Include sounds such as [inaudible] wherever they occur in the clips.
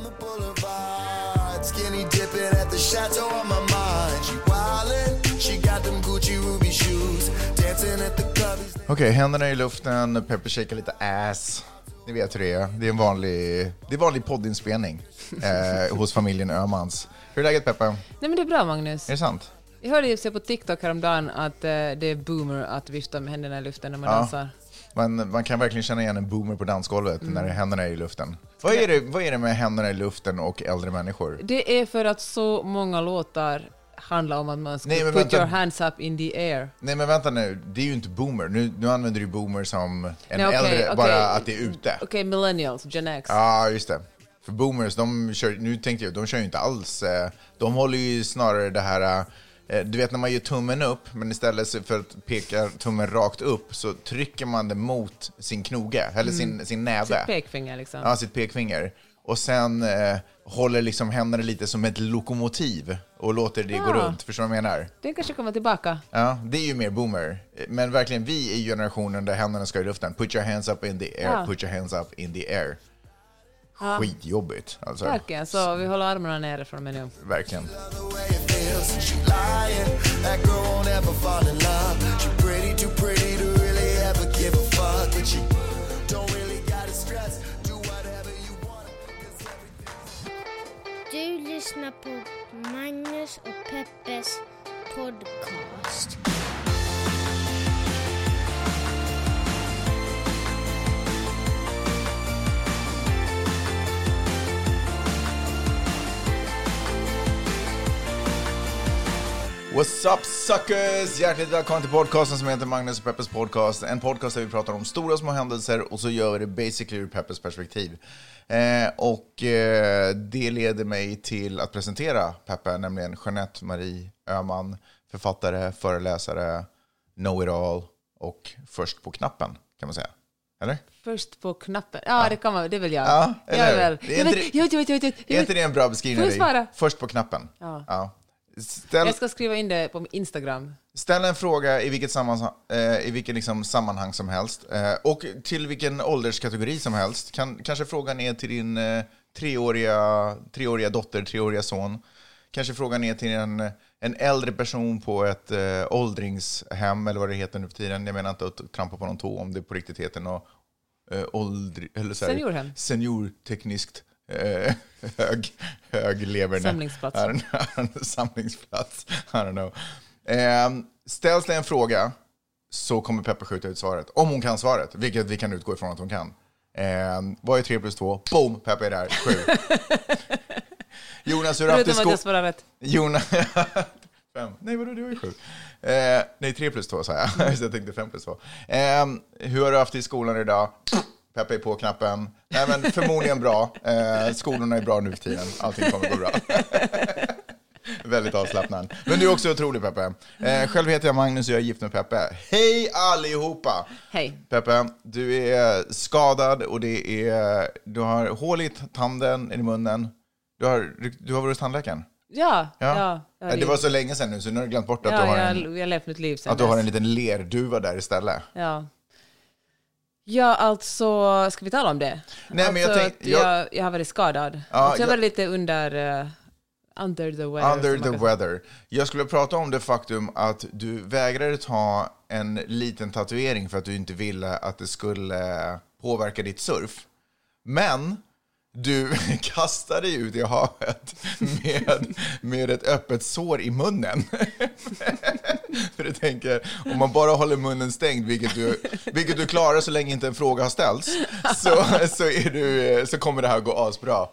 on the boulevard. Skinny dipping at the chateau on my mind. She wildin', she got them Gucci ruby shoes. Dancing at the clubbies. Okej, händerna i luften, Pepper shakar lite ass. Ni vet hur det är. Det är en vanlig, det är vanlig poddinspelning [laughs] eh, hos familjen Ömans. Hur är läget Pepper? Nej men det är bra Magnus. Är det sant? Jag hörde ju på TikTok häromdagen att eh, det är boomer att vifta med händerna i luften när man Ja. dansar. Man, man kan verkligen känna igen en boomer på dansgolvet Mm. när händerna är i luften. Vad är, det, vad är det med händerna i luften och äldre människor? Det är för att så många låtar handlar om att man ska Nej, put vänta. your hands up in the air. Nej men vänta nu, det är ju inte boomer. Nu, nu använder du boomer som en Nej, okej, äldre, okej. bara att det är ute. Okej, millennials, Gen X. Ja, just det. För boomers, de kör, nu tänkte jag, de kör ju inte alls, eh, de håller ju snarare det här, eh, du vet när man gör tummen upp, men istället för att peka tummen rakt upp så trycker man det mot sin knoge, eller sin, sin näve. Sitt pekfinger liksom. Ja, sitt pekfinger. Och sen eh, håller liksom händerna lite som ett lokomotiv och låter det gå Ja. runt. Förstår du vad jag menar? Den kanske kommer tillbaka. Ja, det är ju mer boomer. Men verkligen, vi är generationen där händerna ska i luften. Put your hands up in the air, Ja. put your hands up in the air. Skitjobbigt. Alltså. Verkligen, så vi håller armarna nere från med nu. Verkligen. What's up suckers? Hjärtligt välkomna till podcasten som heter Magnus och Peppers podcast. En podcast där vi pratar om stora och små händelser och så gör vi det basically ur Peppers perspektiv. Eh, och eh, det leder mig till att presentera Peppe, nämligen Jeanette Marie Öhman, författare, föreläsare, know-it-all och först på knappen kan man säga. Eller? Först på knappen. Ja, det kan man, det är väl jag. Ja, jag eller är hur? väl. Det är Jag, inte vet, det- jag, vet, jag, vet, jag, vet, jag, Är inte det en bra beskrivning? Jag? Först på knappen. Ja. Ställ, Jag ska skriva in det på Instagram. Ställ en fråga i vilket, sammanhang, eh, i vilket liksom sammanhang som helst eh, och till vilken ålderskategori som helst. Kan, kanske frågan är till din eh, treåriga, treåriga dotter, treåriga son. Kanske frågan är till en, en äldre person på ett eh, åldringshem eller vad det heter nu för tiden. Jag menar inte att trampa på någon tå om det på riktigt heter något eh, åldri, eller så här, Seniorhem. Seniortekniskt eh, [laughs] hög, hög leverne. Samlingsplats. I don't know, Samlingsplats. I don't know. Eh, ställs det en fråga så kommer Peppa skjuta ut svaret. Om hon kan svaret, vilket vi kan utgå ifrån att hon kan. Eh, vad är 3 plus 2? Boom! Peppa är där. 7. [laughs] Jonas, hur har du haft Förutom i att jag sko- svarar rätt. Jonas... [laughs] Fem. Nej, vadå, du var ju sju. Eh, nej, tre plus två sa jag. Så jag tänkte fem plus två. Eh, hur har du haft det i skolan idag? Peppa är på knappen. Nej, men förmodligen bra. Eh, skolorna är bra nu för tiden. Allting kommer gå bra. [laughs] Väldigt avslappnad. Men du är också otrolig, Peppe. Eh, själv heter jag Magnus och jag är gift med Peppe. Hej allihopa! Hej. Peppe, du är skadad och det är, du har hål i tanden, i munnen. Du har, du har varit hos tandläkaren? Ja, Ja. ja. ja, Ja, det var så länge sedan nu så nu har du glömt bort att, ja, du, har jag, en, jag att du har en liten lerduva där istället. Ja. Ja, alltså, ska vi tala om det? Nej, alltså, men jag tänk- att jag- jag, jag har varit skadad. Ja, alltså, jag var jag- lite under... eh, under the weather. Under the weather. Jag skulle prata om det faktum att du vägrade ta en liten tatuering för att du inte ville att det skulle påverka ditt surf. Men du [laughs] kastade dig ut i havet med, med ett öppet sår i munnen. [laughs] För du tänker, om man bara håller munnen stängd, vilket du, vilket du klarar så länge inte en fråga har ställts, så, så, är du, så kommer det här gå asbra.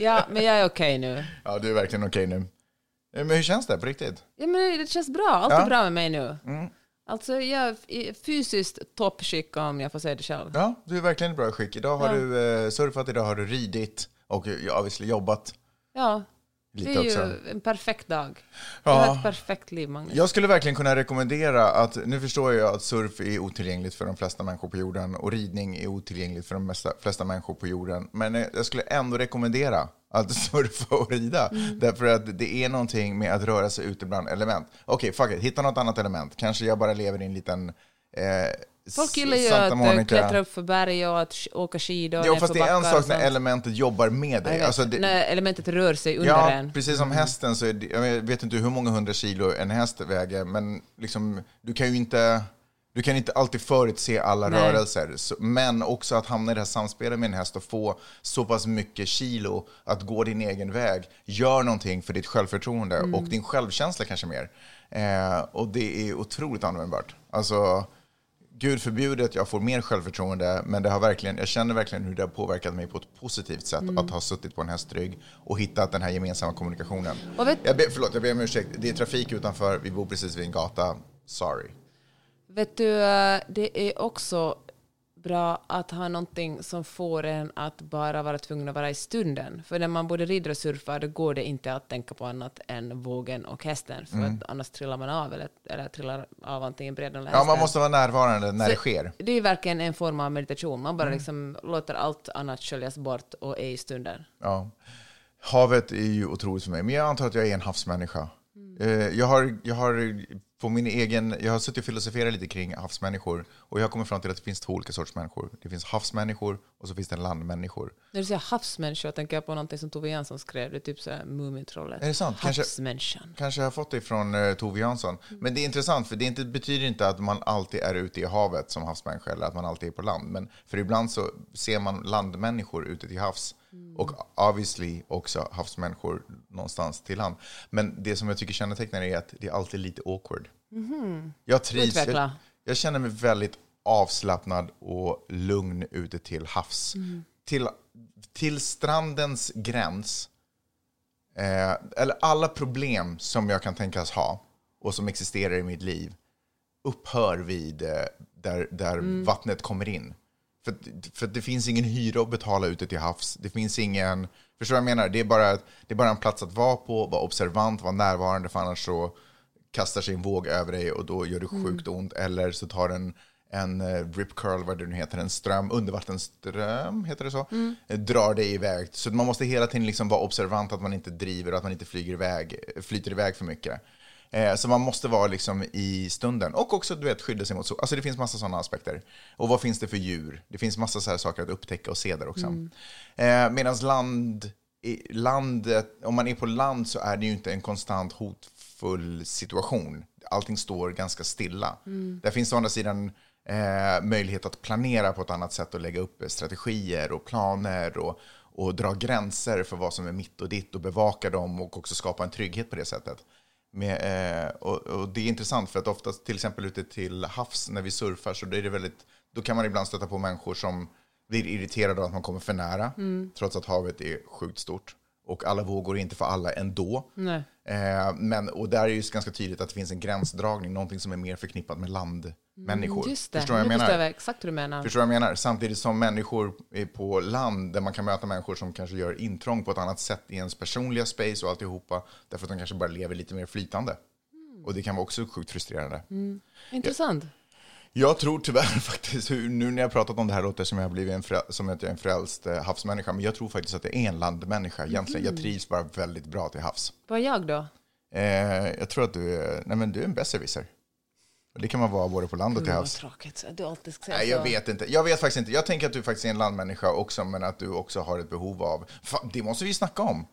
Ja, men jag är okej nu. Ja, du är verkligen okej nu. Eh, Men hur känns det på riktigt? Ja, men det känns bra. Allt Ja. är bra med mig nu. Mm. Alltså, jag är fysiskt toppskick om jag får säga det själv. Ja, du är verkligen i bra skick. Idag har Ja. du eh, surfat, idag har du ridit och obviously jobbat Ja, lite det är också. ju en perfekt dag. Ja. Jag har ett perfekt liv, Magnus. Jag skulle verkligen kunna rekommendera att, nu förstår jag att surf är otillgängligt för de flesta människor på jorden och ridning är otillgängligt för de mesta, flesta människor på jorden. Men eh, jag skulle ändå rekommendera att [laughs] surfa och rida. Därför att det är någonting med att röra sig ute bland element. Okej, fuck it, hitta något annat element. Kanske jag bara lever i en liten, eh, Folk gillar ju Santa att eh, Monica. klättra upp för berg och att åka skidor Jo, fast det är en sak när elementet jobbar med dig. Alltså, det, när elementet rör sig under Ja, en. precis som hästen så det, jag vet inte hur många hundra kilo en häst väger, men liksom, du kan ju inte, du kan inte alltid förutse alla Nej. rörelser. Men också att hamna i det här samspelet med en häst och få så pass mycket kilo att gå din egen väg, gör någonting för ditt självförtroende Mm. och din självkänsla kanske mer. Eh, och det är otroligt användbart. Alltså, Gud förbjudet, jag får mer självförtroende, men det har verkligen, jag känner verkligen hur det har påverkat mig på ett positivt sätt Mm. att ha suttit på en hästrygg och hittat den här gemensamma kommunikationen. Och vet- Jag ber, förlåt, jag ber om ursäkt. Det är trafik utanför, vi bor precis vid en gata. Sorry. Vet du, eh, det är också bra att ha någonting som får en att bara vara tvungen att vara i stunden. För när man både rider och surfar då går det inte att tänka på annat än vågen och hästen. För att annars trillar man av eller, eller trillar av antingen bredden eller Mm. Ja, man hästen. måste vara närvarande när Så det sker. Det är verkligen en form av meditation. Man Mm. bara liksom låter allt annat sköljas bort och är i stunden. Ja. Havet är ju otroligt för mig, men jag antar att jag är en havsmänniska. Eh, Jag har, jag, har på min egen, jag har suttit och filosoferat lite kring havsmänniskor och jag har kommit fram till att det finns två olika sorts människor. Det finns havsmänniskor och så finns det landmänniskor. När du säger havsmänniska tänker jag på någonting som Tove Jansson skrev. Det är typ såhär Mumintrollet. Är det sant? Kanske- Havsmänniskan. Kanske jag har fått det från uh, Tove Jansson. Men det är intressant, för det inte, betyder inte att man alltid är ute i havet som havsmänniska eller att man alltid är på land. Men för ibland så ser man landmänniskor ute till havs och obviously också havsmänniskor någonstans till land. Men det som jag tycker kännetecknar är att det är alltid lite awkward. Jag trivs. Jag, jag känner mig väldigt avslappnad och lugn ute till havs. Till, till strandens gräns eh, eller alla problem som jag kan tänkas ha och som existerar i mitt liv upphör vid eh, där, där vattnet kommer in. För, för det finns ingen hyra att betala ute till havs. Det finns ingen... Förstår du vad jag menar? Det är, bara, det är bara en plats att vara på, vara observant, vara närvarande, för annars så kastar sig en våg över dig och då gör det sjukt ont. Eller så tar en, en eh, rip curl, vad det nu heter, en ström, undervattensström, heter det så, eh, drar dig iväg. Så man måste hela tiden liksom vara observant att man inte driver och att man inte flyger iväg, flyter iväg för mycket. Eh, Så man måste vara liksom i stunden. Och också du vet, skydda sig mot sol. Alltså det finns massa sådana aspekter. Och vad finns det för djur? Det finns massa så här saker att upptäcka och se där också. Eh, Medan land, landet, om man är på land så är det ju inte en konstant hotfull situation. Allting står ganska stilla. Där finns å andra sidan eh, möjlighet att planera på ett annat sätt och lägga upp strategier och planer och, och dra gränser för vad som är mitt och ditt och bevaka dem och också skapa en trygghet på det sättet. Med, eh, och, och det är intressant för att oftast till exempel ute till havs när vi surfar så är det väldigt, då kan man ibland stöta på människor som blir irriterade av att man kommer för nära trots att havet är sjukt stort. Och alla vågor är inte för alla ändå. Nej. Eh, men, och där är det ganska tydligt att det finns en gränsdragning, någonting som är mer förknippat med landmänniskor. Mm, Just det, Förstår vad nu jag förstår menar? jag exakt hur du menar. Förstår jag menar? Samtidigt som människor är på land där man kan möta människor som kanske gör intrång på ett annat sätt i ens personliga space och alltihopa. Därför att de kanske bara lever lite mer flytande. Och det kan vara också sjukt frustrerande. Intressant. Jag tror tyvärr [laughs] faktiskt, nu när jag pratat om det här låter som jag blivit en, frä- som att jag är en frälst eh, havsmänniska, men jag tror faktiskt att det är en landmänniska egentligen. Jag trivs bara väldigt bra till havs. Vad är jag då? Eh, jag tror att du är, nej men du är en besserwisser. Det kan man vara både på land och till Gud, vad havs. tråkigt. Du alltid ska säga Nej, jag så. vet inte. Jag vet faktiskt inte. Jag tänker att du faktiskt är en landmänniska också, men att du också har ett behov av... Fan, det måste vi snacka om.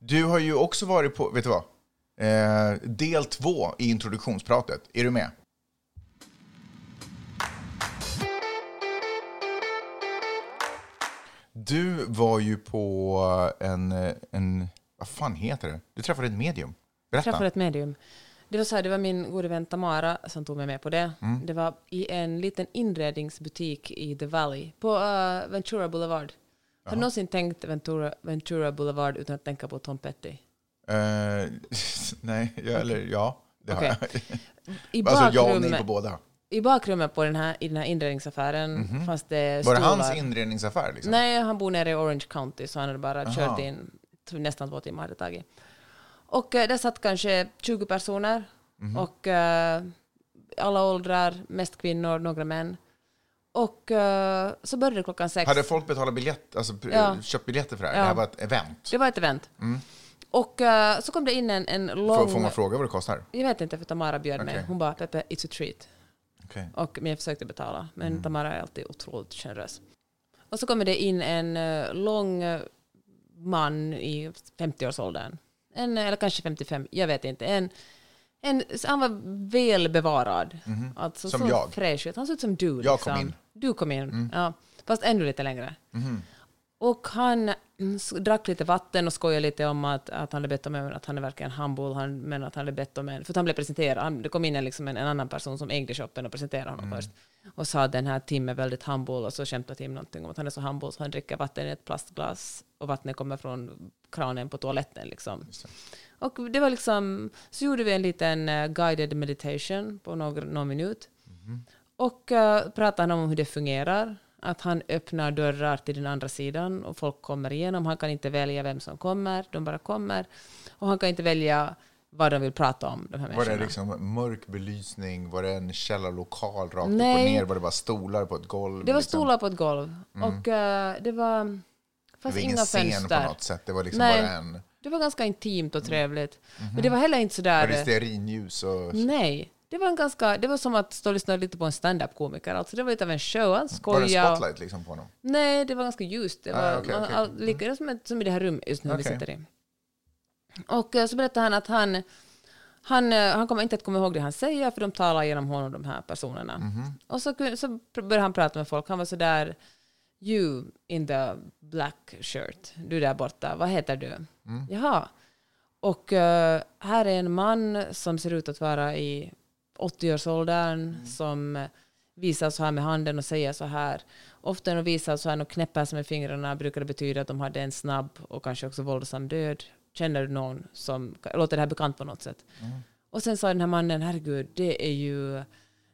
Du har ju också varit på, vet du vad? Eh, del två i introduktionspratet. Är du med? Du var ju på en, en... Vad fan heter det? Du träffade ett medium. Jag Berätta. träffade ett medium. Det var, så här, det var min gode vän Tamara som tog mig med på det. Mm. Det var i en liten inredningsbutik i The Valley på uh, Ventura Boulevard. Har du någonsin tänkt Ventura, Ventura Boulevard utan att tänka på Tom Petty? Eh, [laughs] nej, jag, eller ja. Det har Okej. jag. I Alltså ja och nej bakrummet, på båda. I bakrummet på den här, i den här inredningsaffären fanns det Mhm. Var det stolar. hans inredningsaffär? Liksom? Nej, han bor nere i Orange County så han hade bara Aha. kört in nästan två timmar hade det tagit. Och eh, där satt kanske 20 personer Mhm. och eh, alla åldrar, mest kvinnor, några män. Och eh, så började det klockan sex. Hade folk betalat biljett, alltså Ja. köpt biljetter för det här? Ja. Det här var ett event. Det var ett event. Och eh, så kom det in en, en lång... Får, får man fråga vad det kostar? Jag vet inte, för Tamara bjöd mig. Okej. Hon bara, Peppe, it's a treat. Okej. Och, men jag försökte betala. Men Tamara är alltid otroligt generös. Och så kommer det in en eh, lång eh, man i 50-årsåldern. En, eller kanske 55, jag vet inte. En, en, han var väl bevarad. Alltså, Som så jag. Fräsch ut. Han såg ut som du. Jag liksom. kom in. Du kom in, ja. Fast ännu lite längre. Mhm. Och han mm, drack lite vatten och skojade lite om att, att han hade bett om en, att han är verkligen humble, han, men att han hade bett om en, för att han blev presenterad, han, det kom in en, liksom en, en annan person som ägde shoppen och presenterade honom först. Och sa att den här Tim är väldigt humble och så skämtade Tim någonting om att han är så humble så han dricker vatten i ett plastglas och vattnet kommer från kranen på toaletten liksom. Och det var liksom, så gjorde vi en liten eh, guided meditation på några, någon minut. Och uh, pratade om hur det fungerar. Att han öppnar dörrar till den andra sidan och folk kommer igenom. Han kan inte välja vem som kommer, de bara kommer. Och han kan inte välja vad de vill prata om, de här Var det liksom mörk belysning? Var det en källarlokal rakt upp och Nej. ner? Var det bara stolar på ett golv? Det var liksom? stolar på ett golv. Och eh, det var... Det var ingen inga scen fönster. på något sätt. Det var liksom Nej. bara en... Det var ganska intimt och trevligt. Men det var heller inte sådär... Var det stearinljus och... Nej. Det var, en ganska, det var som att stå och lyssna lite på en stand-up-komiker. Alltså det var lite av en show. Han Var det skojade. spotlight liksom på honom? Nej, det var ganska ljust. Det Ah, var okej, man- okej. all- lika som, som i det här rummet just nu vi Okej. sitter i. Och eh, så berättade han att han, han, eh, han kommer inte att komma ihåg det han säger, för de talar genom honom, de här personerna. Mhm. Och så, så började han prata med folk. Han var så där, you in the black shirt, du där borta, vad heter du? Mm. Jaha. Och eh, här är en man som ser ut att vara i 80-årsåldern, Mm. som eh, visar så här med handen och säger så här. Ofta när de visar så här och knäpper sig med fingrarna brukar det betyda att de hade en snabb och kanske också våldsam död. Känner du någon som, låter det här bekant på något sätt? Och sen sa den här mannen, herregud, det är ju,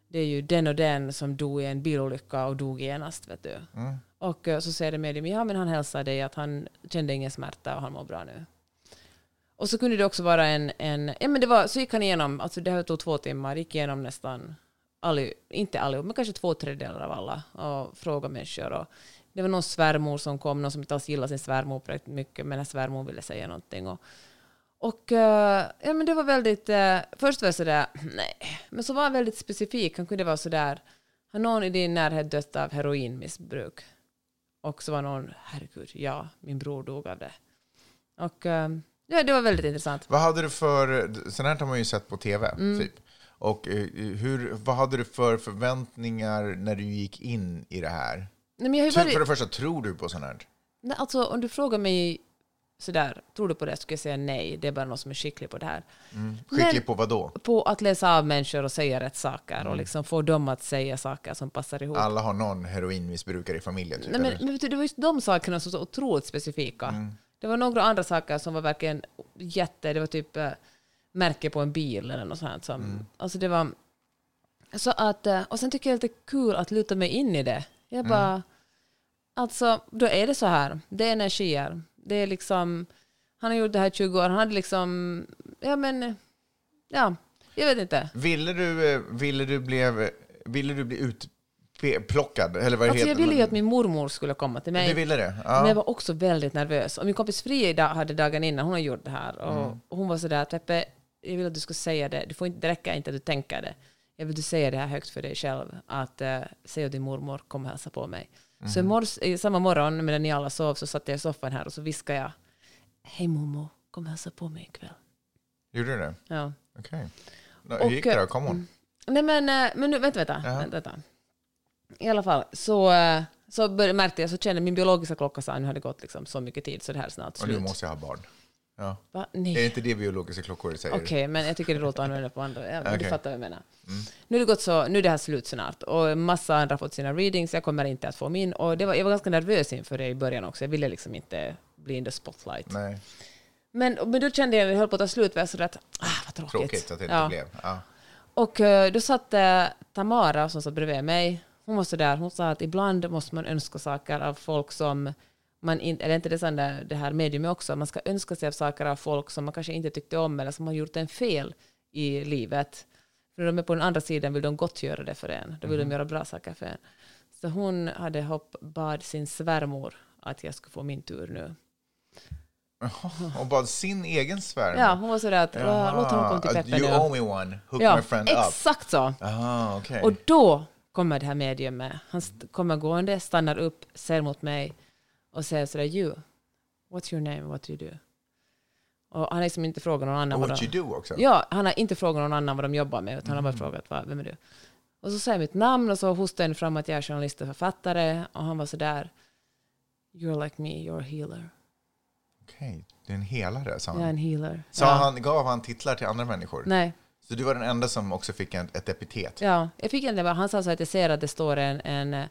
det är ju den och den som dog i en bilolycka och dog genast, vet du. Mm. Och eh, så säger det med dem, ja men han hälsar dig att han kände ingen smärta och han mår bra nu. Och så kunde det också vara en, en ja men det var, så gick han igenom, alltså det här tog två timmar, gick igenom nästan, all, inte allihop, men kanske två tredjedelar av alla och frågade människor. Och det var någon svärmor som kom, någon som inte alls gillade sin svärmor direkt mycket, men svärmor ville säga någonting. Och, och eh, ja, men det var väldigt, eh, först var jag sådär, [clears throat] nej, men så var han väldigt specifik. Han kunde vara sådär, har någon i din närhet dött av heroinmissbruk? Och så var någon, herregud, ja, min bror dog av det. Och eh, ja, det var väldigt intressant. Vad hade du för... Sånt här har man ju sett på tv, Mm. typ. Och eh, hur, vad hade du för förväntningar när du gick in i det här? Nej, men jag har varit, För det första, tror du på sånt här? nej, alltså, om du frågar mig sådär, tror du på det? Skulle jag säga nej, det är bara någon som är skicklig på det här. Skicklig Men- på vad då? På att läsa av människor och säga rätt saker och liksom få dem att säga saker som passar ihop. Alla har någon heroinmissbrukare i familjen, typ? Nej, men, men det var just de sakerna som var så otroligt specifika. Mm. Det var några andra saker som var verkligen jätte... Det var typ eh, märke på en bil eller något sånt. Som, Mm. Alltså det var... Så att, eh, och sen tycker jag det är lite kul att luta mig in i det. Mm. Jag bara... Alltså, då är det så här. Det är energier. Det är liksom... Han har gjort det här i 20 år. Han hade liksom... Ja, men... Ja, jag vet inte. Ville du, eh, ville du, blev, ville du bli utplockad? Eller vad Alltså, jag ville ju att min mormor skulle komma till mig. Du ville det? Men jag Ja. var också väldigt nervös. Och min kompis Frida hade dagen innan, hon har gjort det här. Och, Mm. hon var sådär, Peppe, jag vill att du ska säga det. Du får inte, det räcker inte att du tänker det. Jag vill att du säger det här högt för dig själv. Att uh, säg att din mormor kommer hälsa på mig. Så i Mm. mors, i samma morgon, medan ni alla sov, så satt jag i soffan här och så viskade jag. Hej mormor, kom hälsa på mig ikväll. Gjorde du det? Ja. Okej. Mm. Hur gick det då? Kom hon? Nej men, eh, men nu, vänta, vänta, Ja. vänta, vänta. I alla fall, så, eh, så började, märkte jag, så kände min biologiska klocka sa nu har det gått liksom så mycket tid så det här är snart Och nu slut. måste jag ha barn. Ja. Va? Är Nej. det inte det biologiska klockor säger? Okej, men jag tycker det är roligt att använda på andra. Ja, men Du fattar vad jag menar. Nu är det gått så, nu är det här slut snart och massa andra har fått sina readings, jag kommer inte att få min. Och det var, jag var ganska nervös inför det i början också, jag ville liksom inte bli in the spotlight. Nej, Men, men då kände jag när det höll på att ta slut, jag sådär att, ah vad tråkigt. tråkigt att det inte Ja. blev. Ja. Och eh, då satt eh, Tamara som satt bredvid mig. Hon var så där, hon sa att ibland måste man önska saker av folk som man inte, eller inte det, sån där, det här mediumet också, man ska önska sig av saker av folk som man kanske inte tyckte om eller som har gjort en fel i livet. För när de är på den andra sidan vill de gott göra det för en. Då vill de göra bra saker för en. Så hon hade hopp, bad sin svärmor att jag skulle få min tur nu. Och bad sin egen svärmor? Ja, hon var sådär att Jaha, "Ja, låt honom komma till Peppe You nu. owe me one, hook Ja, my friend up. exakt så. Ah, okej. Och då kommer det här mediumet. Han kommer gående, stannar upp, ser mot mig och säger sådär you, what's your name, what do you do? Och han har liksom inte frågat någon annan Och what de, you do också? Ja, han har inte frågat någon annan vad de jobbar med, utan han har bara frågat vad, vem är du? Och så säger jag mitt namn och så hostar jag fram att jag är journalist och författare och han var sådär You're like me, you're a healer. Okej, det är en helare, sa han. Jag är en healer. Sa ja. han, gav han titlar till andra människor? Nej, Så du var den enda som också fick en, ett epitet? Ja, jag fick en, han sa så att jag ser att det står en, en eh,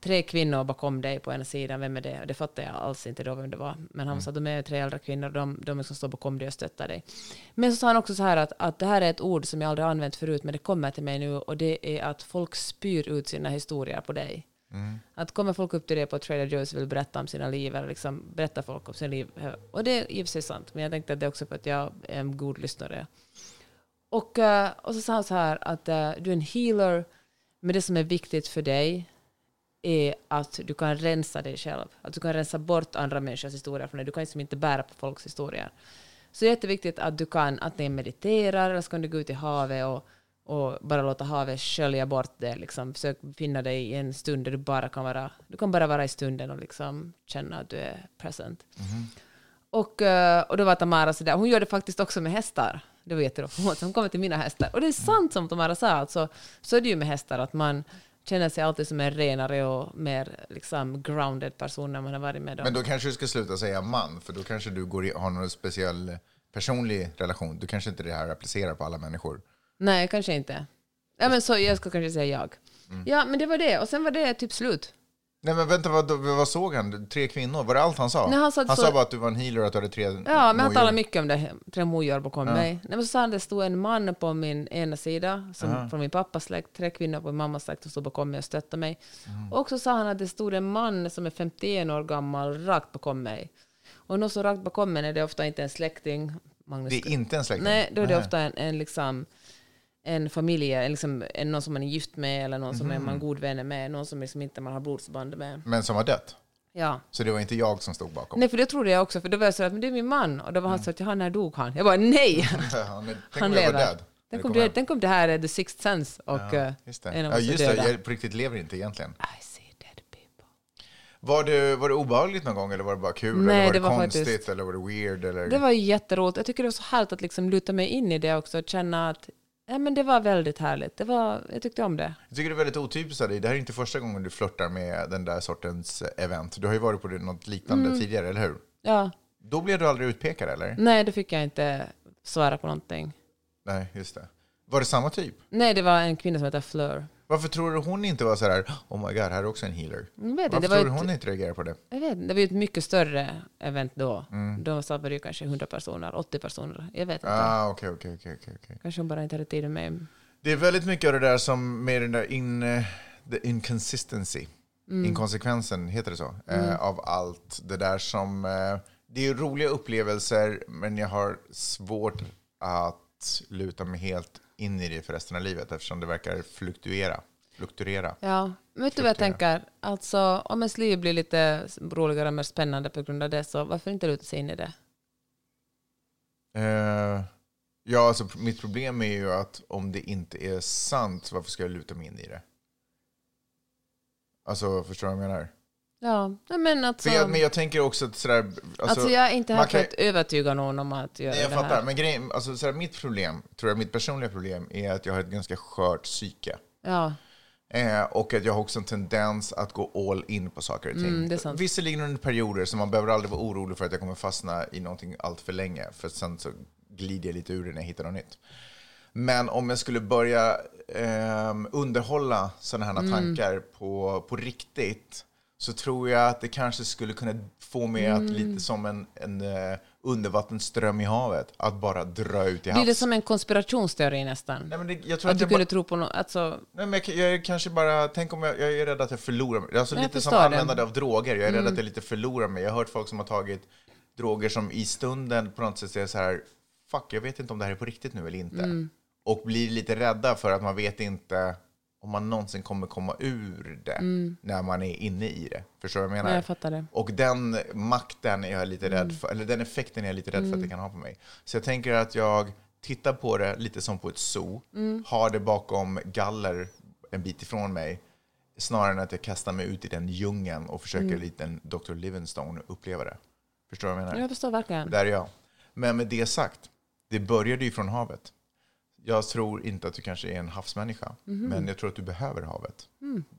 tre kvinnor bakom dig på ena sidan, vem är det? Det fattade jag alls inte då vem det var. Men han sa att de är tre äldre kvinnor, de, de som står bakom dig och stöttar dig. Men så sa han också så här att, att det här är ett ord som jag aldrig använt förut, men det kommer till mig nu och det är att folk spyr ut sina historier på dig. Att kommer folk upp till dig på Trader Joe's och vill berätta om sina liv, eller liksom berätta folk om sina liv. Och det är i och för sig sant, men jag tänkte att det är också för att jag är en god lyssnare. Och, eh, och så sa han så här att eh, du är en healer, men det som är viktigt för dig är att du kan rensa dig själv. Att du kan rensa bort andra människors historier från dig. Du kan liksom inte bära på folks historier. Så det är jätteviktigt att du kan antingen meditera eller så kan du gå ut i havet och, och bara låta havet skölja bort det. Liksom. Försök finna dig i en stund där du bara kan vara, du kan bara vara i stunden och liksom känna att du är present. Och, eh, och då var Tamara sådär, hon gör det faktiskt också med hästar. Det var jätteroligt. Hon kommer till mina hästar. Och det är sant som Tamara sa, alltså, så är det ju med hästar att man känner sig alltid som en renare och mer liksom, grounded person när man har varit med dem. Men då kanske du ska sluta säga man, för då kanske du går i, har någon speciell personlig relation. Du kanske inte det här applicerar på alla människor. Nej, kanske inte. Ja, men så, jag ska kanske säga jag. Mm. Ja, men det var det. Och sen var det typ slut. Nej men vänta, vad, vad såg han? Tre kvinnor? Var det allt han sa? Nej, han sa han så- sa bara att du var en healer och att du hade tre Ja, men han talade mycket om det. Tre mojor bakom mig. Nej, men så sa han att det stod en man på min ena sida, som från min pappas släkt, tre kvinnor på min mammas släkt som stod bakom mig och stöttade mig. Och så sa han att det stod en man som är 51 år gammal rakt bakom mig. Och någon så rakt bakom mig är det ofta inte en släkting. Magnus, Det är inte en släkting? Nej, då är det Nej. ofta en, en, liksom, en familj, liksom, en, någon som man är gift med eller någon som är man god vänner med, någon som liksom inte man har blodsband med. Men som har dött? Ja. Så det var inte jag som stod bakom? Nej, för det trodde jag också, för då var jag så att men det är min man. Och då var han så att, jaha, när dog han? Jag bara, nej! [laughs] Ja, Tänk Han om lever. död. Tänk om, det, tänk om det här är the sixth sense och Ja, eh, just det. en av Ja, oss är just det. Jag på riktigt lever inte egentligen. I see dead people. Var det, var det obehagligt någon gång eller var det bara kul? Nej, eller var det det, var konstigt faktiskt- eller var det weird? Eller? Det var jätteroligt. Jag tycker det var så härligt att liksom luta mig in i det också och känna att ja, men det var väldigt härligt. Det var, jag tyckte om det. Jag tycker det är väldigt otypiskt av dig. Det här är inte första gången du flörtar med den där sortens eh, event. Du har ju varit på något liknande Mm. tidigare, eller hur? Ja, Då blev du aldrig utpekad, eller? nej, då fick jag inte svara på någonting. Nej, just det. Var det samma typ? Nej, det var en kvinna som heter Fleur. Varför tror du hon inte var så här, oh my god, här är också en healer? Jag vet, Varför det var tror du ett, hon inte reagerar på det? jag vet, inte, det var ju ett mycket större event då. Mm. Då var det ju kanske 100 personer, 80 personer. Jag vet inte. Ah, okej, okej, okej, okej. Kanske hon bara inte hade tid med. Det är väldigt mycket av det där som med den där in, the inconsistency, Mm. inkonsekvensen, heter det så? Eh, av allt det där som, eh, det är roliga upplevelser, men jag har svårt att luta mig helt in i det för resten av livet eftersom det verkar fluktuera. fluktuera. Ja, men vet du vad jag tänker? Alltså, om ens liv blir lite roligare och mer spännande på grund av det, så varför inte luta sig in i det? Eh, ja, alltså mitt problem är ju att om det inte är sant, varför ska jag luta mig in i det? Alltså, förstår du vad jag menar? Ja, men alltså... För jag, men jag tänker också att sådär... Alltså, Alltså, jag är inte här för kan- att övertyga någon om att göra Nej, jag det fattar. här. Men grejen, alltså, sådär, mitt problem, tror jag, mitt personliga problem är att jag har ett ganska skört psyke. Ja, Eh, och att jag har också en tendens att gå all in på saker och ting. Mm, det är sant. Visserligen under perioder, så man behöver aldrig vara orolig för att jag kommer fastna i någonting allt för länge. För sen så glider jag lite ur det när jag hittar något nytt. Men om jag skulle börja ehm, underhålla sådana här Mm. tankar på, på riktigt så tror jag att det kanske skulle kunna få mig att Mm. lite som en, en uh, undervattensström i havet, att bara dra ut i havs. blir det som en konspirationsteori nästan? Nej, men det, jag tror att att du kunde bara, tro på något, alltså... nej, men jag, jag kanske bara, tänk om jag, jag är rädd att jag förlorar mig. Alltså Jag lite som. Mm. användande av droger. Jag är rädd att jag lite förlorar mig. Jag har hört folk som har tagit droger som i stunden på något sätt säger så här, fuck, jag vet inte om det här är på riktigt nu eller inte. Mm. Och blir lite rädda för att man vet inte om man någonsin kommer komma ur det när man är inne i det. Förstår du vad jag menar? Ja, jag fattar det. Och den makten är jag lite rädd för, eller den effekten är jag lite rädd för att det kan ha på mig. Så jag tänker att jag tittar på det lite som på ett zoo, har det bakom galler en bit ifrån mig, snarare än att jag kastar mig ut i den djungeln och försöker lite en Dr. Livingstone uppleva det. Förstår du vad jag menar? Jag förstår verkligen. Där är jag. Men med det sagt, det började ju från havet. Jag tror inte att du kanske är en havsmänniska, men jag tror att du behöver havet.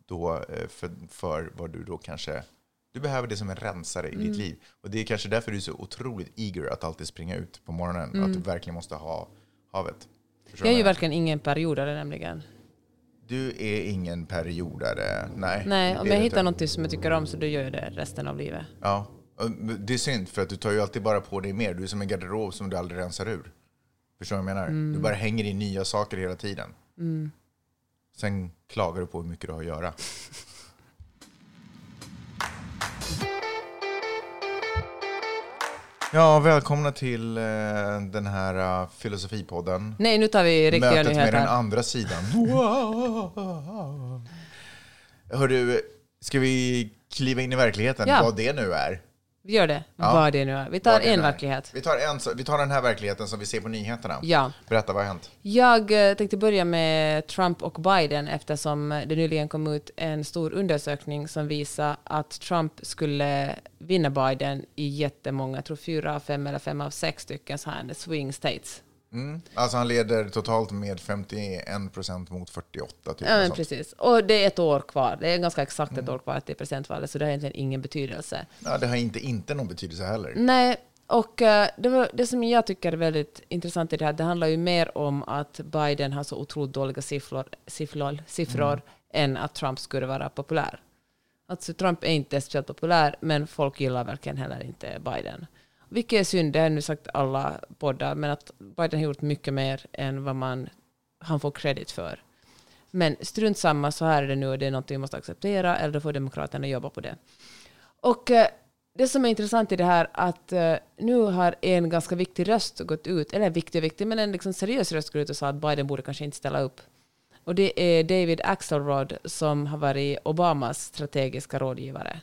Då, eh, för, för vad du då kanske... Du behöver det som en rensare i ditt liv. Och det är kanske därför du är så otroligt eager att alltid springa ut på morgonen. Att du verkligen måste ha havet. Förstår Jag är ju jag verkligen ingen periodare nämligen. Du är ingen periodare. Nej, Nej, om jag hittar inte. något som jag tycker om så då gör jag det resten av livet. Ja, det är synd för att du tar ju alltid bara på dig mer. Du är som en garderob som du aldrig rensar ur. Förstår du vad jag menar? Mm. Du bara hänger i nya saker hela tiden. Sen klagar du på hur mycket du har att göra. [laughs] Ja, välkomna till eh, den här uh, filosofipodden. Nej, nu tar vi riktiga Mötet med den nyheter. andra sidan. [laughs] Hörru, ska vi kliva in i verkligheten? Ja. Vad det nu är. Vi gör det, Ja. vad det nu är. Vi tar en verklighet. Vi tar, en, vi tar den här verkligheten som vi ser på nyheterna. Ja. Berätta, vad har hänt? Jag eh, tänkte börja med Trump och Biden eftersom det nyligen kom ut en stor undersökning som visar att Trump skulle vinna Biden i jättemånga, jag tror fyra av fem eller fem av sex stycken så här swing states. Mm. Alltså han leder totalt med 51 procent mot 48. Typ, Ja, men precis. Och det är ett år kvar. Det är ganska exakt Mm. ett år kvar till presidentvalet, så det har egentligen ingen betydelse. ja, det har inte, inte någon betydelse heller. Nej, och eh, det, var, det som jag tycker är väldigt intressant i det här, det handlar ju mer om att Biden har så otroligt dåliga siffror, siffror, siffror än att Trump skulle vara populär. Alltså Trump är inte speciellt populär, men folk gillar verkligen heller inte Biden. Vilket är synd, det har jag nu sagt alla poddar, men att Biden har gjort mycket mer än vad man, han får credit för. Men strunt samma, så här är det nu och det är något vi måste acceptera, eller då får Demokraterna jobba på det. Och eh, det som är intressant i det här att eh, nu har en ganska viktig röst gått ut, eller viktig och viktig, men en liksom seriös röst gått ut och sa att Biden borde kanske inte ställa upp. Och det är David Axelrod som har varit Obamas strategiska rådgivare.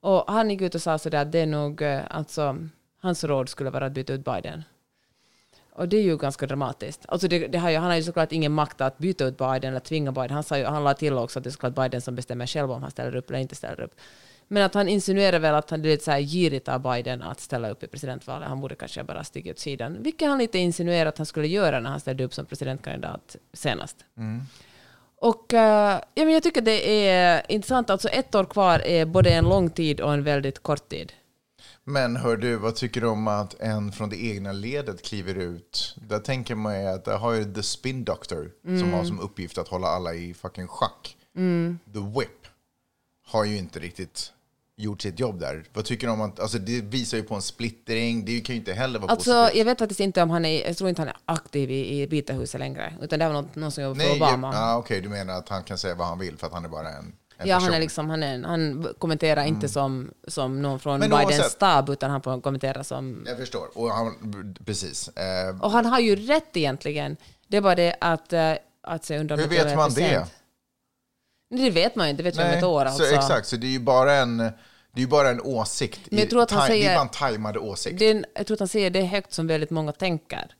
Och han gick ut och sa sådär att det är nog, eh, alltså, hans råd skulle vara att byta ut Biden. Och det är ju ganska dramatiskt. Alltså det, det har ju, han har ju såklart ingen makt att byta ut Biden eller tvinga Biden. Han, sa ju, han la till också att det är såklart Biden som bestämmer själv om han ställer upp eller inte ställer upp. Men att han insinuerar väl att han är lite så här girigt av Biden att ställa upp i presidentvalet. Han borde kanske bara stiga åt sidan. Vilket han lite insinuerar att han skulle göra när han ställde upp som presidentkandidat senast. Och eh, ja, men jag tycker det är intressant. Alltså ett år kvar är både en lång tid och en väldigt kort tid. Men hör du, vad tycker du om att en från det egna ledet kliver ut? Där tänker man ju att där har ju The Spin Doctor som har som uppgift att hålla alla i fucking schack. The Whip har ju inte riktigt gjort sitt jobb där. Vad tycker du om att, alltså det visar ju på en splittring, det kan ju inte heller vara Alltså, positivt. jag vet faktiskt inte om han är, jag tror inte han är aktiv i, i Vita huset längre, utan det var någon, någon som jobbar för Obama. ah, okej, du menar att han kan säga vad han vill för att han är bara en ja, person? han, är liksom, han, är, han kommenterar inte som, som någon från Men Bidens oavsett- stab, utan han kommenterar som... Jag förstår, och han, precis. Eh, Och han har ju rätt egentligen. Det är bara det att... eh, att undrar om Hur vet man det? sent. Det vet man ju inte, det vet vi om ett år alltså. så exakt, så det är ju bara en, det är ju bara en åsikt. Men jag tror att han Ti- Det säger- är bara en tajmad åsikt. Det jag tror att han säger det högt som väldigt många tänker.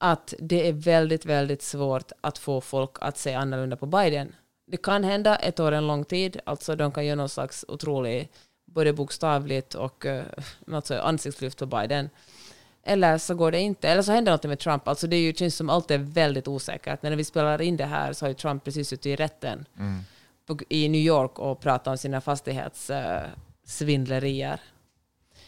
Att det är väldigt, väldigt svårt att få folk att se annorlunda på Biden. Det kan hända, ett år är en lång tid. Alltså de kan göra någon slags otrolig, både bokstavligt och uh, [laughs] alltså ansiktslyft på Biden. Eller så går det inte. Eller så händer något med Trump. Alltså det är ju, känns som allt är väldigt osäkert. När vi spelar in det här så har ju Trump precis suttit i rätten på, i New York och pratat om sina fastighetssvindlerier.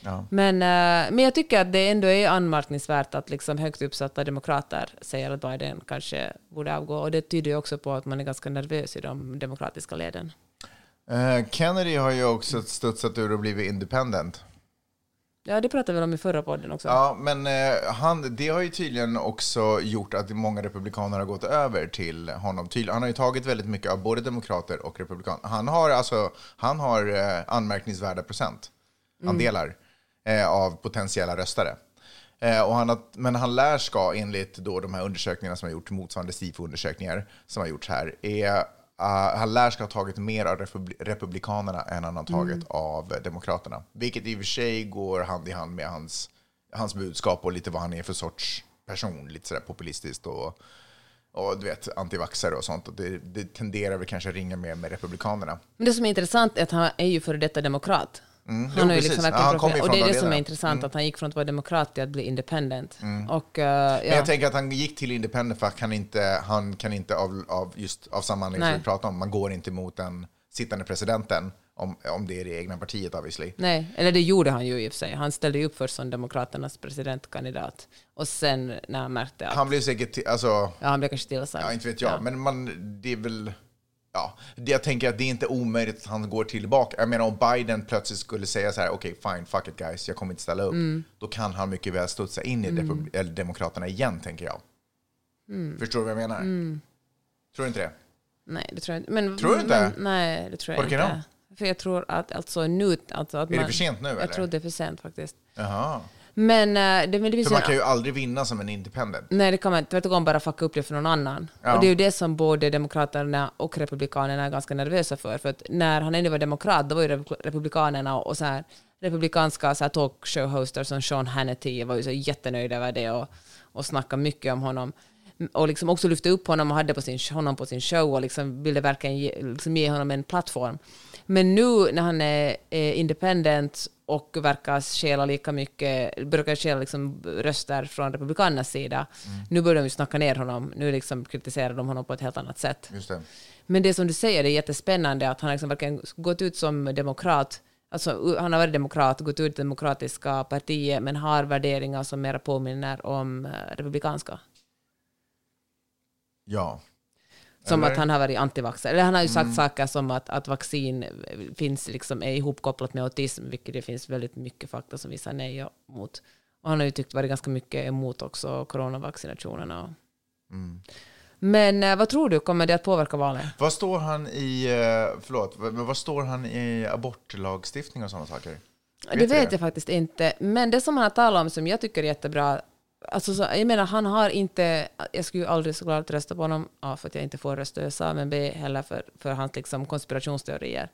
Ja. Men, eh, men jag tycker att det ändå är anmärkningsvärt att liksom högt uppsatta demokrater säger att Biden kanske borde avgå. Och det tyder ju också på att man är ganska nervös i de demokratiska leden. Eh, Kennedy har ju också studsat ur och blivit independent. Ja, det pratade vi om i förra podden också. Ja, men eh, han, det har ju tydligen också gjort att många republikaner har gått över till honom. Han har ju tagit väldigt mycket av både demokrater och republikaner. Han har, alltså, han har anmärkningsvärda procentandelar eh, av potentiella röstare. Eh, och han har, men han lär ska, enligt då de här undersökningarna som har gjorts, motsvarande SIFO-undersökningar som har gjorts här, är uh, han lär ska ha tagit mer av republi republikanerna än han har tagit Mm. av demokraterna. Vilket i och för sig går hand i hand med hans, hans budskap och lite vad han är för sorts person. Lite sådär populistiskt och, och du vet, antivaxxare och sånt. Och det, det tenderar väl kanske att ringa mer med republikanerna. Men det som är intressant är att han är ju före detta demokrat. Mm. Han har ju precis. liksom Ja, han ju och det är från det som är det. intressant, att han gick från att vara demokrat till att bli independent. Och, uh, Men ja. jag tänker att han gick till Independent för att han inte, han kan inte av, av, just av samma anledning som vi pratade om, man går inte mot den sittande presidenten om, om det är det egna partiet obviously. Nej, eller det gjorde han ju i och för sig. Han ställde ju upp först som Demokraternas presidentkandidat. Och sen när han märkte att... Han blev säkert, alltså, ja, han blev kanske tillsagd. ja inte vet jag, Ja. men man, det är väl, ja, jag tänker att det är inte omöjligt att han går tillbaka. Jag menar om Biden plötsligt skulle säga så här, okej fine, fuck it guys, jag kommer inte ställa upp. Mm. Då kan han mycket väl studsa in i eller Demokraterna igen, tänker jag. Mm. Förstår du vad jag menar? Tror du inte det? Nej, det tror jag inte. Men, Tror du inte? Men, nej, det tror jag Varför inte. För jag tror att alltså nu... Alltså att Är man, det för sent nu eller? Jag tror det är för sent faktiskt. Jaha. Men eh, det, men det finns För man kan ju aldrig vinna som en independent. Nej, det kan man inte. Vet du, om bara fucka upp det för någon annan. Ja. Och det är ju det som både Demokraterna och Republikanerna är ganska nervösa för. För att när han ännu var demokrat, då var ju Repu- Republikanerna och så här, republikanska så här talkshow-hoster som Sean Hannity var ju så jättenöjda över det och, och snackade mycket om honom. Och liksom också lyfte upp honom och hade på sin, honom på sin show och liksom ville verkligen ge, liksom ge honom en plattform. Men nu när han är eh, independent och verkar stjäla lika mycket, brukar stjäla liksom röster från Republikanernas sida, nu börjar de ju snacka ner honom. Nu liksom kritiserar de honom på ett helt annat sätt. Det. Men det som du säger, det är jättespännande att han liksom verkligen gått ut som demokrat. Alltså, han har varit demokrat, gått ut i demokratiska partiet, men har värderingar som mera påminner om eh, republikanska. Ja. Som Eller? att han har varit antivaxxare. Eller han har ju sagt saker som att, att vaccin finns liksom, är ihopkopplat med autism, vilket det finns väldigt mycket fakta som visar nej mot. Och han har ju tyckt varit ganska mycket emot också coronavaccinationerna. och- Men eh, vad tror du, kommer det att påverka valet? Vad står han i, eh, förlåt, men vad står han i abortlagstiftning och sådana saker? det du vet jag faktiskt inte. Men det som han har talat om som jag tycker är jättebra, alltså så, jag menar han har inte, jag skulle aldrig såklart rösta på honom, A för att jag inte får rösta i USA, men B heller för, för hans liksom, konspirationsteorier.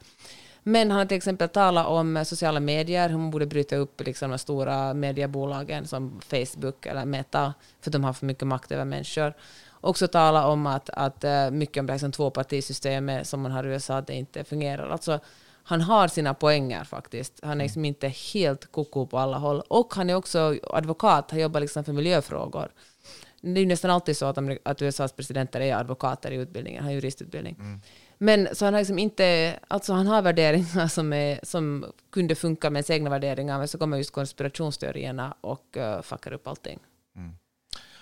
Men han har till exempel talat om sociala medier, hur man borde bryta upp liksom, de stora mediebolagen som Facebook eller Meta, för de har för mycket makt över människor. Också tala om att, att eh, mycket om det här liksom, tvåpartisystemet som man har i USA, att det inte fungerar. Alltså, han har sina poänger faktiskt. Han är liksom inte helt koko på alla håll. Och han är också advokat, han jobbar liksom för miljöfrågor. Det är ju nästan alltid så att, att USAs presidenter är advokater i utbildningen, han har juristutbildning. Men så han har liksom inte, alltså han har värderingar som, är, som kunde funka med ens egna värderingar, men så kommer just konspirationsteorierna och uh, fuckar upp allting.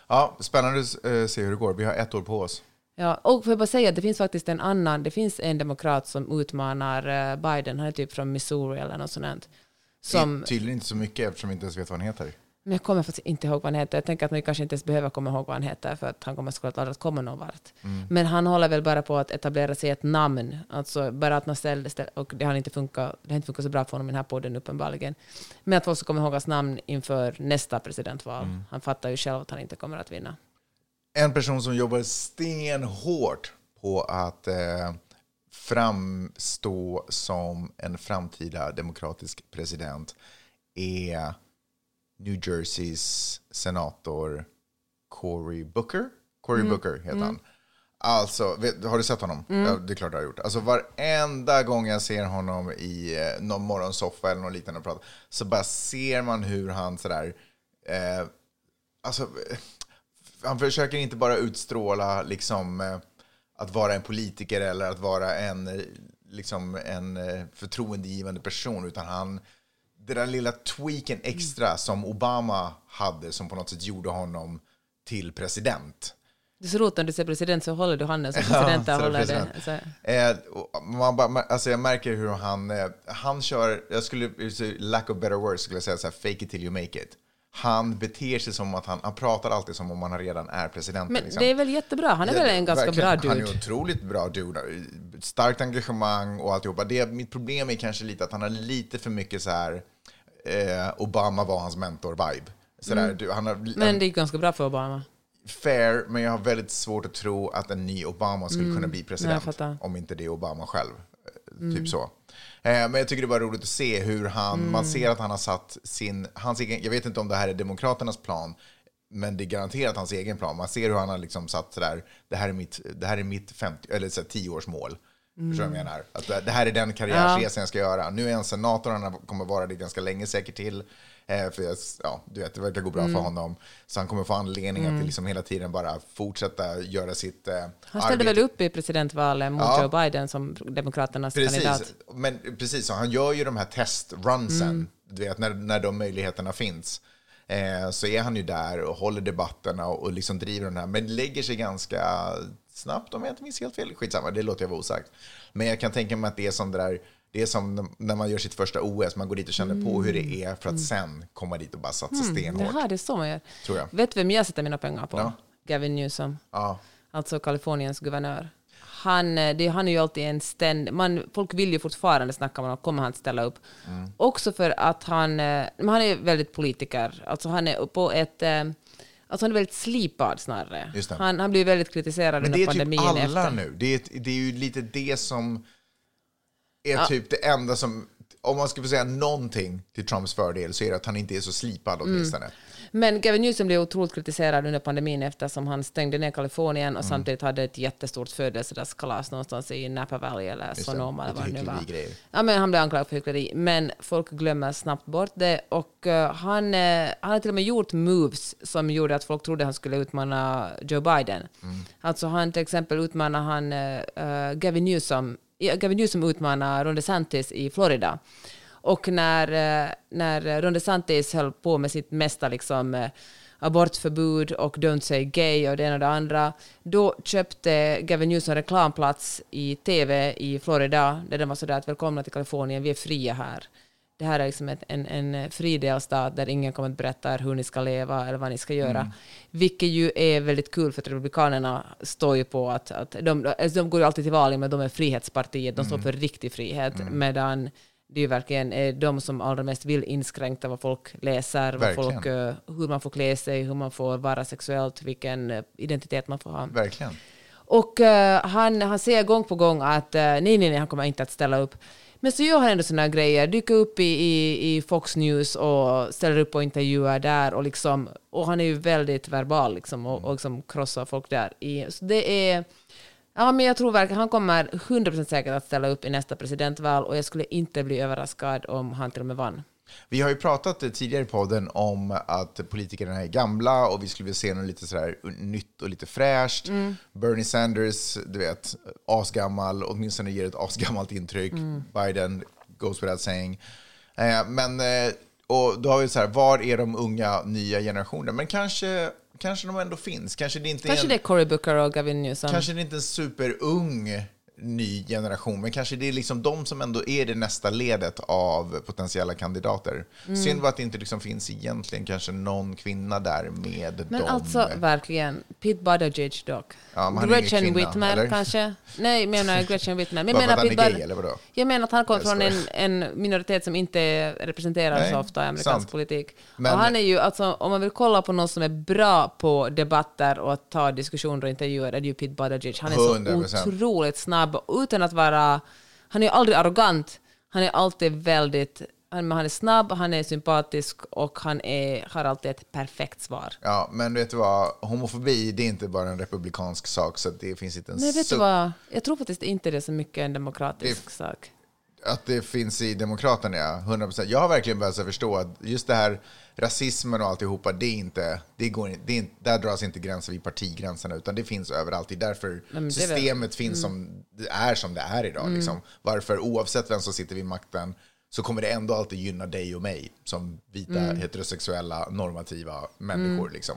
Ja, spännande att eh, se hur det går. Vi har ett år på oss. Ja, och får jag bara säga att det finns faktiskt en annan, det finns en demokrat som utmanar eh, Biden, han är typ från Missouri eller något sånt. Som, Tydligen inte så mycket eftersom vi inte ens vet vad han heter. men jag kommer faktiskt inte ihåg vad han heter. Jag tänker att man kanske inte ens behöver komma ihåg vad han heter för att han kommer såklart aldrig att komma någon vart. Men han håller väl bara på att etablera sig ett namn. Alltså bara att man ställer, ställer och det har inte funkat, det har inte funkat så bra för honom i den här podden uppenbarligen. Men att folk ska komma ihåg hans namn inför nästa presidentval. Han fattar ju själv att han inte kommer att vinna. En person som jobbar stenhårt på att eh, framstå som en framtida demokratisk president är New Jerseys senator Cory Booker. Cory Booker heter han. Alltså, vet, har du sett honom? Ja, det är klart du har gjort. Alltså varenda gång jag ser honom i eh, någon morgonsoffa eller något liknande och prata, så bara ser man hur han sådär, eh, alltså, han försöker inte bara utstråla liksom eh, att vara en politiker eller att vara en, eh, liksom, en eh, förtroendegivande person, utan han, det där lilla tweaken extra som Obama hade som på något sätt gjorde honom till president. Det är så roligt när du ser president så håller du handen som Ja, så är det håller det. president. Så, Eh, och man bara, alltså jag märker hur han, han kör, jag skulle, så lack of better words, skulle jag säga så här, fake it till you make it. Han beter sig som att han, han pratar alltid som om han redan är president. men liksom. det är väl jättebra. Han är Ja, väl en ganska verkligen. bra Han dude. är otroligt bra dude. Starkt engagemang och alltihopa. Det, mitt problem är kanske lite att han har lite för mycket så här, eh, Obama var hans mentor-vibe. Du, han har, Mm. Men det gick ganska bra för Obama. fair, men jag har väldigt svårt att tro att en ny Obama skulle kunna bli president. fattar. om inte det är Obama själv. Eh, Typ så. Eh, Men jag tycker det var roligt att se hur han, man ser att han har satt sin, hans egen, jag vet inte om det här är Demokraternas plan, men det är garanterat hans egen plan. Man ser hur han har liksom satt sådär, det här är mitt, det här är mitt 50, eller så här 10-årsmål. Förstår du vad jag menar? Att det här är den karriärsresan jag ska göra. Nu är jag en senator, han kommer vara det ganska länge säkert till. Eh, för jag, ja, du vet, det verkar gå bra Mm. för honom. Så han kommer få anledning att liksom hela tiden bara fortsätta göra sitt eh, Han ställde arbete. väl upp i presidentvalet mot Ja. Joe Biden som Demokraternas kandidat. Precis, men precis så. Han gör ju de här testrunsen, Mm. du vet, när, när de möjligheterna finns. Eh, så är han ju där och håller debatterna och, och liksom driver den här, men lägger sig ganska snabbt om jag inte minns helt fel. Skitsamma, det låter jag vara osagt. Men jag kan tänka mig att det är som det där, det är som när man gör sitt första OS, man går dit och känner på hur det är för att sen komma dit och bara satsa stenhårt. Jaha, det är så man gör. Tror jag. Vet du vem jag sätter mina pengar på? Ja. Gavin Newsom, Ja, alltså Kaliforniens guvernör. Han, eh, det, han är ju alltid en ständ... Man, folk vill ju fortfarande snacka om honom, kommer han ställa upp? Mm. Också för att han, eh, han är väldigt politiker. Alltså han är på ett... Alltså han är väldigt slipad snarare. Han, han blir väldigt kritiserad men under det är typ pandemin alla efter. nu. Det är, det är ju lite det som är Ja. typ det enda som, om man skulle få säga någonting till Trumps fördel så är det att han inte är så slipad Mm. Men Gavin Newsom blev otroligt kritiserad under pandemin eftersom han stängde ner Kalifornien Mm. och samtidigt hade ett jättestort födelsedagskalas någonstans i Napa Valley eller. Sonoma eller vad det nu var. Ja, men han blev anklagad för hyckleri, men folk glömmer snabbt bort det. Och eh, han, eh, han har till och med gjort moves som gjorde att folk trodde han skulle utmana Joe Biden. Mm. Alltså han till exempel utmanar han eh, Gavin Newsom, Gavin Newsom utmanar Ron DeSantis i Florida. Och när, eh, när Ron DeSantis höll på med sitt mesta liksom, eh, abortförbud och Don't say gay och det ena och det andra, då köpte Gavin Newsom reklamplats i TV i Florida, där de var sådär att välkomna till Kalifornien, vi är fria här. Det här är liksom en, en fri delstat där ingen kommer att berätta er hur ni ska leva eller vad ni ska göra. Vilket ju är väldigt kul för att Republikanerna står ju på att, att de, alltså de går ju alltid till val med att de är frihetspartiet, de står för riktig frihet, medan det är ju verkligen är de som allra mest vill inskränka vad folk läser, vad folk, eh, hur man får klä sig, hur man får vara sexuellt, vilken eh, identitet man får ha. Verkligen. Och eh, han, han säger gång på gång att eh, nej, nej, nej, han kommer inte att ställa upp. Men så gör han ändå sådana grejer, dyker upp i, i, i Fox News och ställer upp och intervjuar där och liksom, och han är ju väldigt verbal liksom och, och liksom krossar folk där. I, så det är, ja men jag tror verkligen han kommer 100% säkert att ställa upp i nästa presidentval och jag skulle inte bli överraskad om han till och med vann. Vi har ju pratat eh, tidigare i podden om att politikerna är gamla och vi skulle vilja se något lite sådär nytt och lite fräscht. Bernie Sanders, du vet, asgammal, åtminstone ger ett asgammalt intryck. Biden goes without saying. Eh, men, eh, och då har vi så här, var är de unga, nya generationerna? Men kanske, kanske de ändå finns. Kanske det inte Kanske är det en, är Cory Booker och Gavin Newsom. kanske det inte är en superung ny generation, men kanske det är liksom de som ändå är det nästa ledet av potentiella kandidater. Mm. Synd var att det inte liksom finns egentligen kanske någon kvinna där med Men dem. alltså verkligen, Pete Buttigieg dock. Ja, Gretchen kvinna, Whitmer eller? kanske? Nej, jag menar [laughs] Gretchen Whitmer. Men Bara jag menar Pete gay, eller vadå? Jag menar att han kommer från en, en minoritet som inte representeras så ofta i amerikansk sant. politik. Men- och han är ju, alltså, om man vill kolla på någon som är bra på debatter och att ta diskussioner och intervjuer, är det ju Pete Buttigieg. Han är 100%. så otroligt snabb utan att vara... Han är aldrig arrogant. Han är alltid väldigt... Han, är snabb, han är sympatisk och han är, har alltid ett perfekt svar. Ja, men vet du vad? Homofobi, det är inte bara en republikansk sak, så det finns inte en Nej, vet du vad? Jag tror faktiskt inte det är så mycket en demokratisk Det- sak. Att det finns i Demokraterna, ja. 100%. Jag har verkligen börjat förstå att just det här rasismen och alltihopa, det är inte, det går, det är inte, där dras inte gränser vid partigränserna, utan det finns överallt. Det är därför det väl- systemet finns som det är som det är idag. Liksom. Varför, oavsett vem som sitter vid makten, så kommer det ändå alltid gynna dig och mig som vita, heterosexuella, normativa människor. Liksom.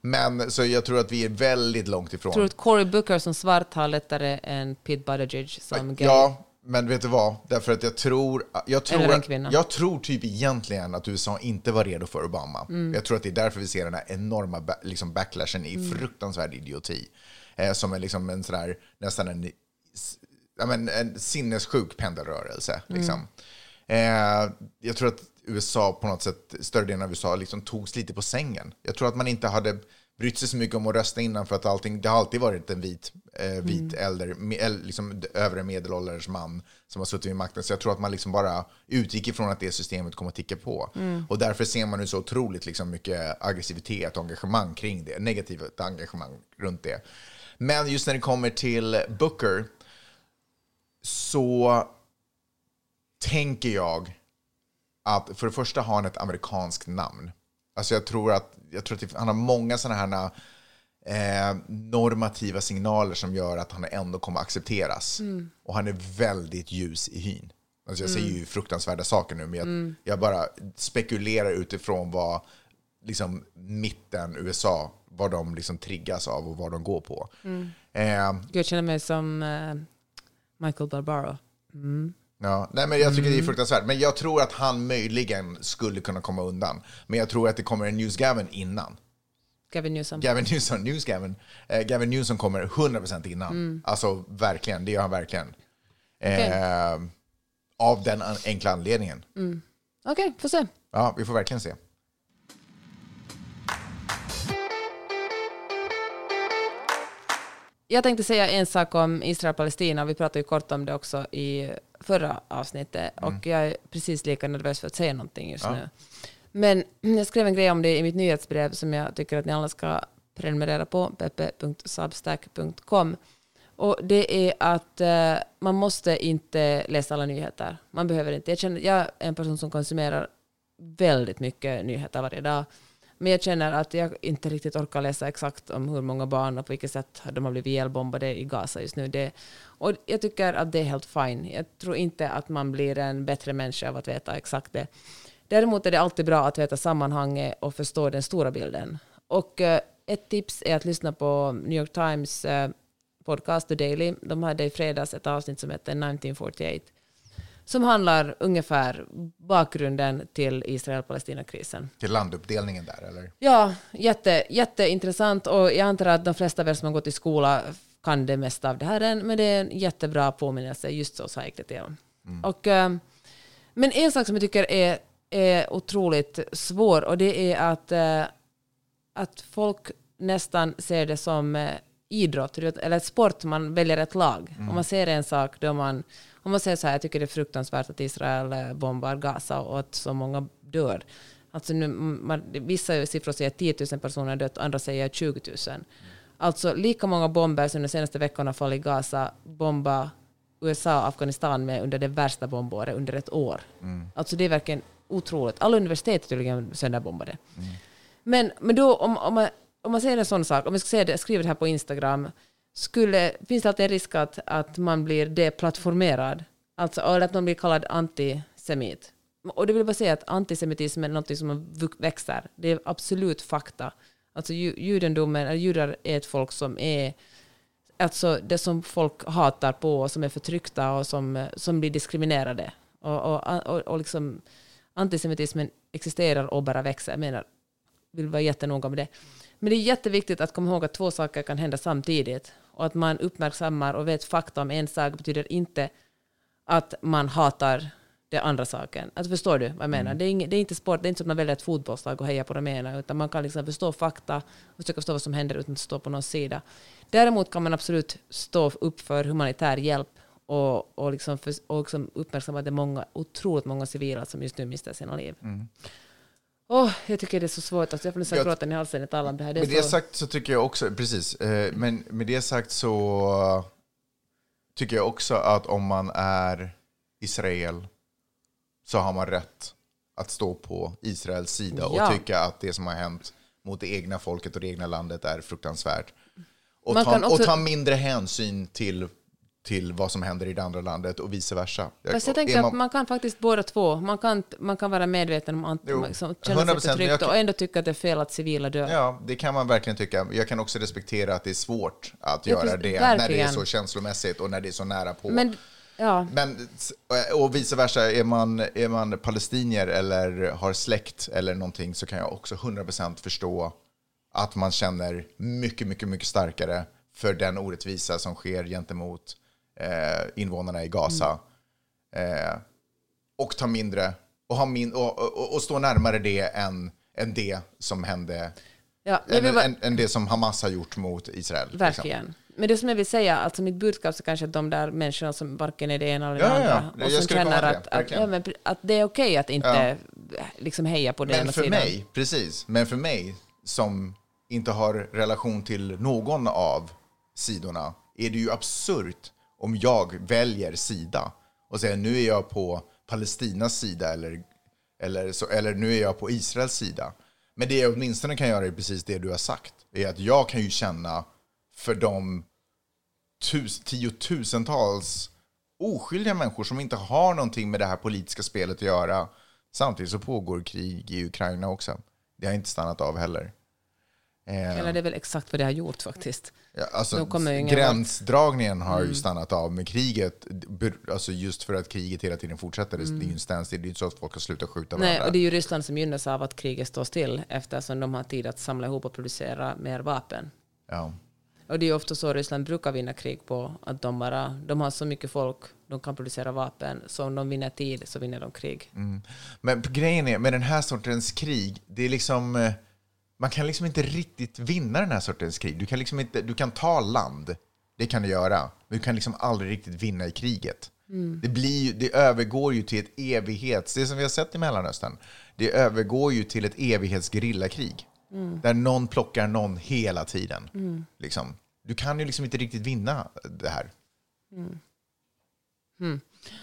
Men så jag tror att vi är väldigt långt ifrån. Tror du att Cory Booker som svart har lättare än Pete Buttigieg som gay? Ja, men vet du vad? Därför att jag tror, jag tror, att- jag tror typ egentligen att USA inte var redo för Obama. Mm. Jag tror att det är därför vi ser den här enorma liksom backlashen i Mm. fruktansvärd idioti. Eh, som är liksom en sådär, nästan en, ja, men en sinnessjuk pendelrörelse. Mm. Liksom. Eh, jag tror att USA på något sätt, större delen av USA liksom togs lite på sängen. Jag tror att man inte hade brytt sig så mycket om att rösta innan för att allting, det har alltid varit en vit, eh, vit äldre, me, äl- liksom övre medelålders man som har suttit vid makten. Så jag tror att man liksom bara utgick ifrån att det systemet kommer att ticka på. Och därför ser man nu så otroligt liksom mycket aggressivitet och engagemang kring det, negativt engagemang runt det. Men just när det kommer till Booker så tänker jag att för det första har han ett amerikanskt namn. Alltså jag tror att, jag tror att det, han har många sådana här eh, normativa signaler som gör att han ändå kommer accepteras. Och han är väldigt ljus i hyn. Alltså jag säger ju fruktansvärda saker nu, men jag, jag bara spekulerar utifrån vad liksom, mitten USA, vad de liksom triggas av och vad de går på. Eh, Jag känner mig som eh, Michael Barbaro. Ja, nej, men jag tycker Mm. det är fruktansvärt. Men jag tror att han möjligen skulle kunna komma undan. Men jag tror att det kommer en News Gavin innan. Gavin Newsom. Gavin Newsom, News Gavin, eh, Gavin Newsom kommer 100% innan. Mm. Alltså verkligen, det gör han verkligen. Eh, av den enkla anledningen. Okej, får se. Ja, vi får verkligen se. Jag tänkte säga en sak om Israel-Palestina. Vi pratade ju kort om det också i förra avsnittet. Och jag är precis lika nervös för att säga någonting just nu. Men [clears throat] jag skrev en grej om det i mitt nyhetsbrev som jag tycker att ni alla ska prenumerera på. peppe.substack.com. Och det är att eh, man måste inte läsa alla nyheter. Man behöver inte. Jag, känner, jag är en person som konsumerar väldigt mycket nyheter varje dag. Men jag känner att jag inte riktigt orkar läsa exakt om hur många barn och på vilket sätt de har blivit ihjälbombade i Gaza just nu. Det, och jag tycker att det är helt fine. Jag tror inte att man blir en bättre människa av att veta exakt det. Däremot är det alltid bra att veta sammanhanget och förstå den stora bilden. Och eh, ett tips är att lyssna på New York Times eh, podcast The Daily. De hade i fredags ett avsnitt som heter 1948 som handlar ungefär bakgrunden till Israel-Palestina-krisen. Till landuppdelningen där, eller? Ja, jätte, jätteintressant och jag antar att de flesta av er som har gått i skola kan det mesta av det här än, men det är en jättebra påminnelse, just så sa gick det till. Och, eh, men en sak som jag tycker är, är otroligt svår och det är att, eh, att folk nästan ser det som eh, idrott, eller ett sport, man väljer ett lag. Om man ser en sak, då man, om man säger så här, jag tycker det är fruktansvärt att Israel eh, bombar Gaza och att så många dör. Alltså nu, man, vissa siffror säger att 10 000 personer har dött, andra säger 20 000. Alltså lika många bomber som de senaste veckorna fallit i Gaza bomba USA och Afghanistan med under det värsta bombåret under ett år. Alltså det är verkligen otroligt. Alla universitet är tydligen sönderbombade. Men, men då om, om, man, om man säger en sån sak, om vi ska säga det, skriver det här på Instagram, skulle, finns det alltid en risk att, att man blir deplattformerad? Alltså, eller att man blir kallad antisemit. Och det vill jag bara säga att antisemitism är något som växer. Det är absolut fakta. Alltså judendomen, eller judar är ett folk som är alltså det som folk hatar på och som är förtryckta och som, som blir diskriminerade. Och, och, och, och liksom antisemitismen existerar och bara växer. Jag menar, vill vara jättenoga med det. Men det är jätteviktigt att komma ihåg att två saker kan hända samtidigt. Och att man uppmärksammar och vet fakta om en sak betyder inte att man hatar den andra saken. Alltså förstår du vad jag menar? Det, är inget, det är inte sport, det är inte som att man väljer ett fotbollslag och hejar på de ena, utan man kan liksom förstå fakta och försöka förstå vad som händer utan att stå på någon sida. Däremot kan man absolut stå upp för humanitär hjälp och, och, liksom för, och liksom uppmärksamma att det är många, otroligt många civila som just nu mister sina liv. Åh, jag tycker det är så svårt. Alltså jag får nästan Jag- gråta i halsen när jag talar om det här. Det Med det så, sagt så tycker jag också, precis, eh, men med det sagt så tycker jag också att om man är Israel så har man rätt att stå på Israels sida Ja. och tycka att det som har hänt mot det egna folket och det egna landet är fruktansvärt. Och, ta, också- och ta mindre hänsyn till, till vad som händer i det andra landet och vice versa. Fast jag tänker man- att man kan faktiskt båda två. Man kan, man kan vara medveten om anti, Jo, liksom, känna 100%, sig jag kan- och ändå tycka att det är fel att civila dör. Ja, det kan man verkligen tycka. Jag kan också respektera att det är svårt att Ja, göra det när det är verkligen. så känslomässigt och när det är så nära på. Men, ja, Men, och vice versa, är man, är man palestinier eller har släkt eller någonting så kan jag också 100% förstå att man känner mycket, mycket, mycket starkare för den orättvisa som sker gentemot eh, invånarna i Gaza. Eh, och ta mindre, och, ha min, och, och, och stå närmare det än, än det som hände Ja, än, bara, än, än det som Hamas har gjort mot Israel. liksom. verkligen. Men det som jag vill säga, alltså mitt budskap är kanske att de där människorna som varken är det ena eller det Ja, ja, ja. andra, och som känner att, det, att, ja, men, att det är okej att inte liksom heja på den ena Men för sidan. mig, precis, men för mig som inte har relation till någon av sidorna är det ju absurt om jag väljer sida och säger nu är jag på Palestinas sida eller, eller, så, eller nu är jag på Israels sida. Men det jag åtminstone kan göra är precis det du har sagt. är att jag kan ju känna för de tus, tiotusentals oskyldiga människor som inte har någonting med det här politiska spelet att göra. Samtidigt så pågår krig i Ukraina också. Det har inte stannat av heller. Eller det är väl exakt vad det har gjort faktiskt ja, alltså, gränsdragningen har Mm. ju stannat av med kriget. Alltså just för att kriget hela tiden fortsätter. Det är ju en standstill. Det är inte så att folk har slutat skjuta Mm. Nej, varandra. och det är ju Ryssland som gynnas av att kriget står still eftersom de har tid att samla ihop och producera mer vapen. ja. Och det är ju ofta så Ryssland brukar vinna krig på, att de bara, de har så mycket folk, de kan producera vapen, så om de vinner tid så vinner de krig. Mm. Men grejen är, med den här sortens krig, det är liksom... Man kan liksom inte riktigt vinna den här sortens krig. Du kan liksom inte, du kan ta land, det kan du göra, men du kan liksom aldrig riktigt vinna i kriget. Det, blir, det övergår ju till ett evighets... Det som vi har sett i Mellanöstern, det övergår ju till ett evighetsgerillakrig. Där någon plockar någon hela tiden. Liksom. Du kan ju liksom inte riktigt vinna det här.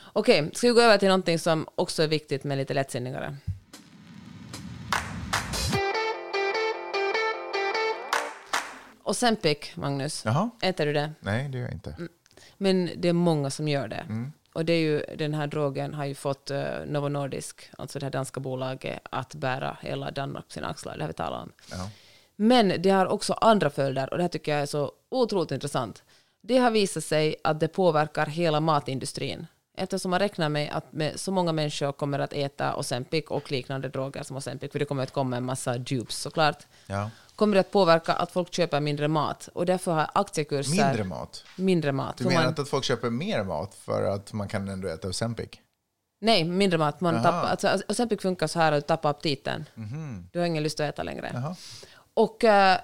Okej, ska vi gå över till någonting som också är viktigt men lite lättsinnigare? Ozempic, Magnus. Jaha? Äter du det? Nej, det gör jag inte. Mm. Men det är många som gör det. Mm. Och det är ju, den här drogen har ju fått uh, Novo Nordisk, alltså det här danska bolaget, att bära hela Danmark på sina axlar. Det har vi talat om. Ja. Men det har också andra följder och det här tycker jag är så otroligt intressant. Det har visat sig att det påverkar hela matindustrin. Eftersom man räknar med att med så många människor kommer att äta Ozempic och liknande droger som Ozempic, för det kommer att komma en massa dupes såklart, Ja. Kommer det att påverka att folk köper mindre mat. Och därför har aktiekurser... Mindre mat. Mindre mat. Du menar man, inte att folk köper mer mat för att man kan ändå äta Ozempic? Nej, mindre mat. Man tappar, alltså, Ozempic funkar så här att du tappar aptiten. Du har ingen lust att äta längre. Och, eh,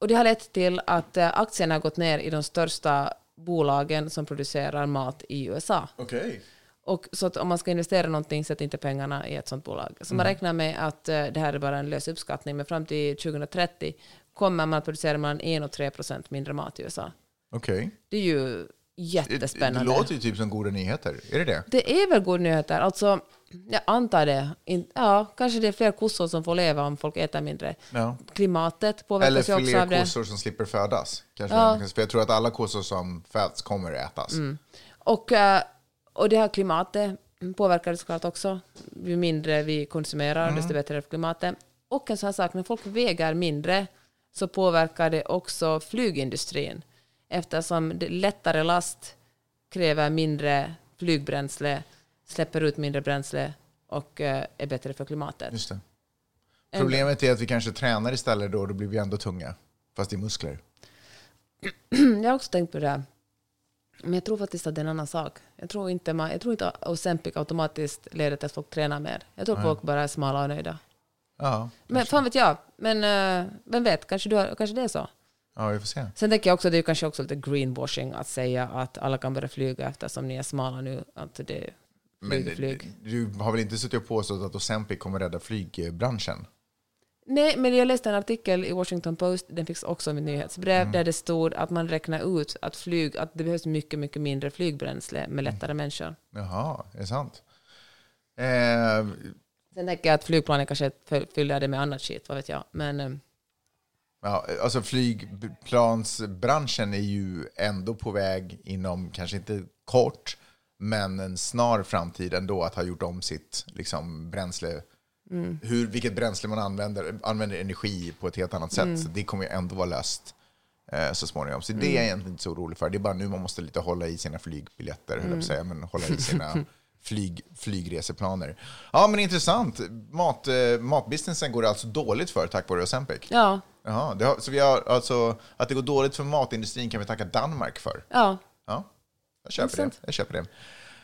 och det har lett till att eh, aktierna har gått ner i de största bolagen som producerar mat i USA. Okej. Och så att om man ska investera någonting, sätt inte pengarna i ett sånt bolag. Så Mm. man räknar med att eh, det här är bara en lös uppskattning, men fram till 2030 kommer man att producera mellan 1 och 3 procent mindre mat i USA. Okej. Det är ju Det, det jättespännande. låter ju typ som goda nyheter. Är det det? Det är väl goda nyheter. Alltså, jag antar det. Ja, kanske det är fler kossor som får leva om folk äter mindre. Ja. Klimatet Eller påverkas ju också fler av det. kossor som slipper födas. Kanske Ja. För jag tror att alla kossor som föds kommer att ätas. Och, eh, och det här klimatet påverkar det såklart också. Ju mindre vi konsumerar, desto bättre är klimatet. Och en sån här sak, när folk väger mindre så påverkar det också flygindustrin. Eftersom det lättare last kräver mindre flygbränsle, släpper ut mindre bränsle och eh, är bättre för klimatet. Just det. Problemet är att vi kanske tränar istället då, då blir vi ändå tunga. Fast i muskler. [clears throat] Jag har också tänkt på det. här. Men jag tror faktiskt att det är en annan sak. Jag tror inte, man, jag tror inte att Ozempic automatiskt leder till att folk tränar mer. Jag tror att folk bara är smala och nöjda. Ja, Men fan vet jag. Men eh, vem vet, kanske, du har, kanske det är så. ja vi får se. Sen tänker jag också att det är kanske också lite greenwashing att säga att alla kan börja flyga eftersom ni är smala nu. Att det Men flyg, flyg. du har väl inte suttit och påstått att Ozempic kommer rädda flygbranschen? Nej, men jag läste en artikel i Washington Post, den fick också mitt nyhetsbrev, där det stod att man räknar ut att, flyg, att det behövs mycket, mycket mindre flygbränsle med lättare människor. Jaha, är det sant? Eh, Sen tänker jag att flygplanen kanske fyller det med annat skit, vad vet jag. Men eh, Ja, alltså flygplansbranschen är ju ändå på väg inom, kanske inte kort, men en snar framtid ändå att ha gjort om sitt liksom, bränsle. Hur, vilket bränsle man använder, använder energi på ett helt annat sätt. Så det kommer ju ändå vara löst eh, så småningom. Så det är jag egentligen inte så orolig för. Det är bara nu man måste lite hålla i sina flygbiljetter, höll jag att säga, men hålla i sina [laughs] flyg, flygreseplaner. Ja, men intressant. Mat, eh, matbusinessen går alltså dåligt för tack vare Ozempic. ja, Jaha, det har, så vi har alltså, att det går dåligt för matindustrin kan vi tacka Danmark för. ja. Ja, jag köper det. Jag köper det.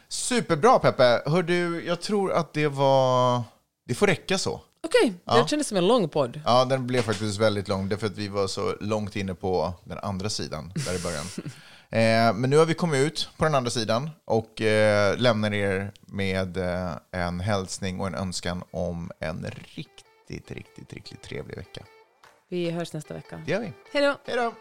Superbra Peppe! Hör du, jag tror att det var... Det får räcka så. Okej, Ja. det kändes som en lång podd. Ja, den blev faktiskt väldigt lång, därför att vi var så långt inne på den andra sidan där i början. [laughs] eh, men nu har vi kommit ut på den andra sidan och eh, lämnar er med eh, en hälsning och en önskan om en riktigt, riktigt, riktigt trevlig vecka. Vi hörs nästa vecka. Det gör vi. Hej då! Hej då!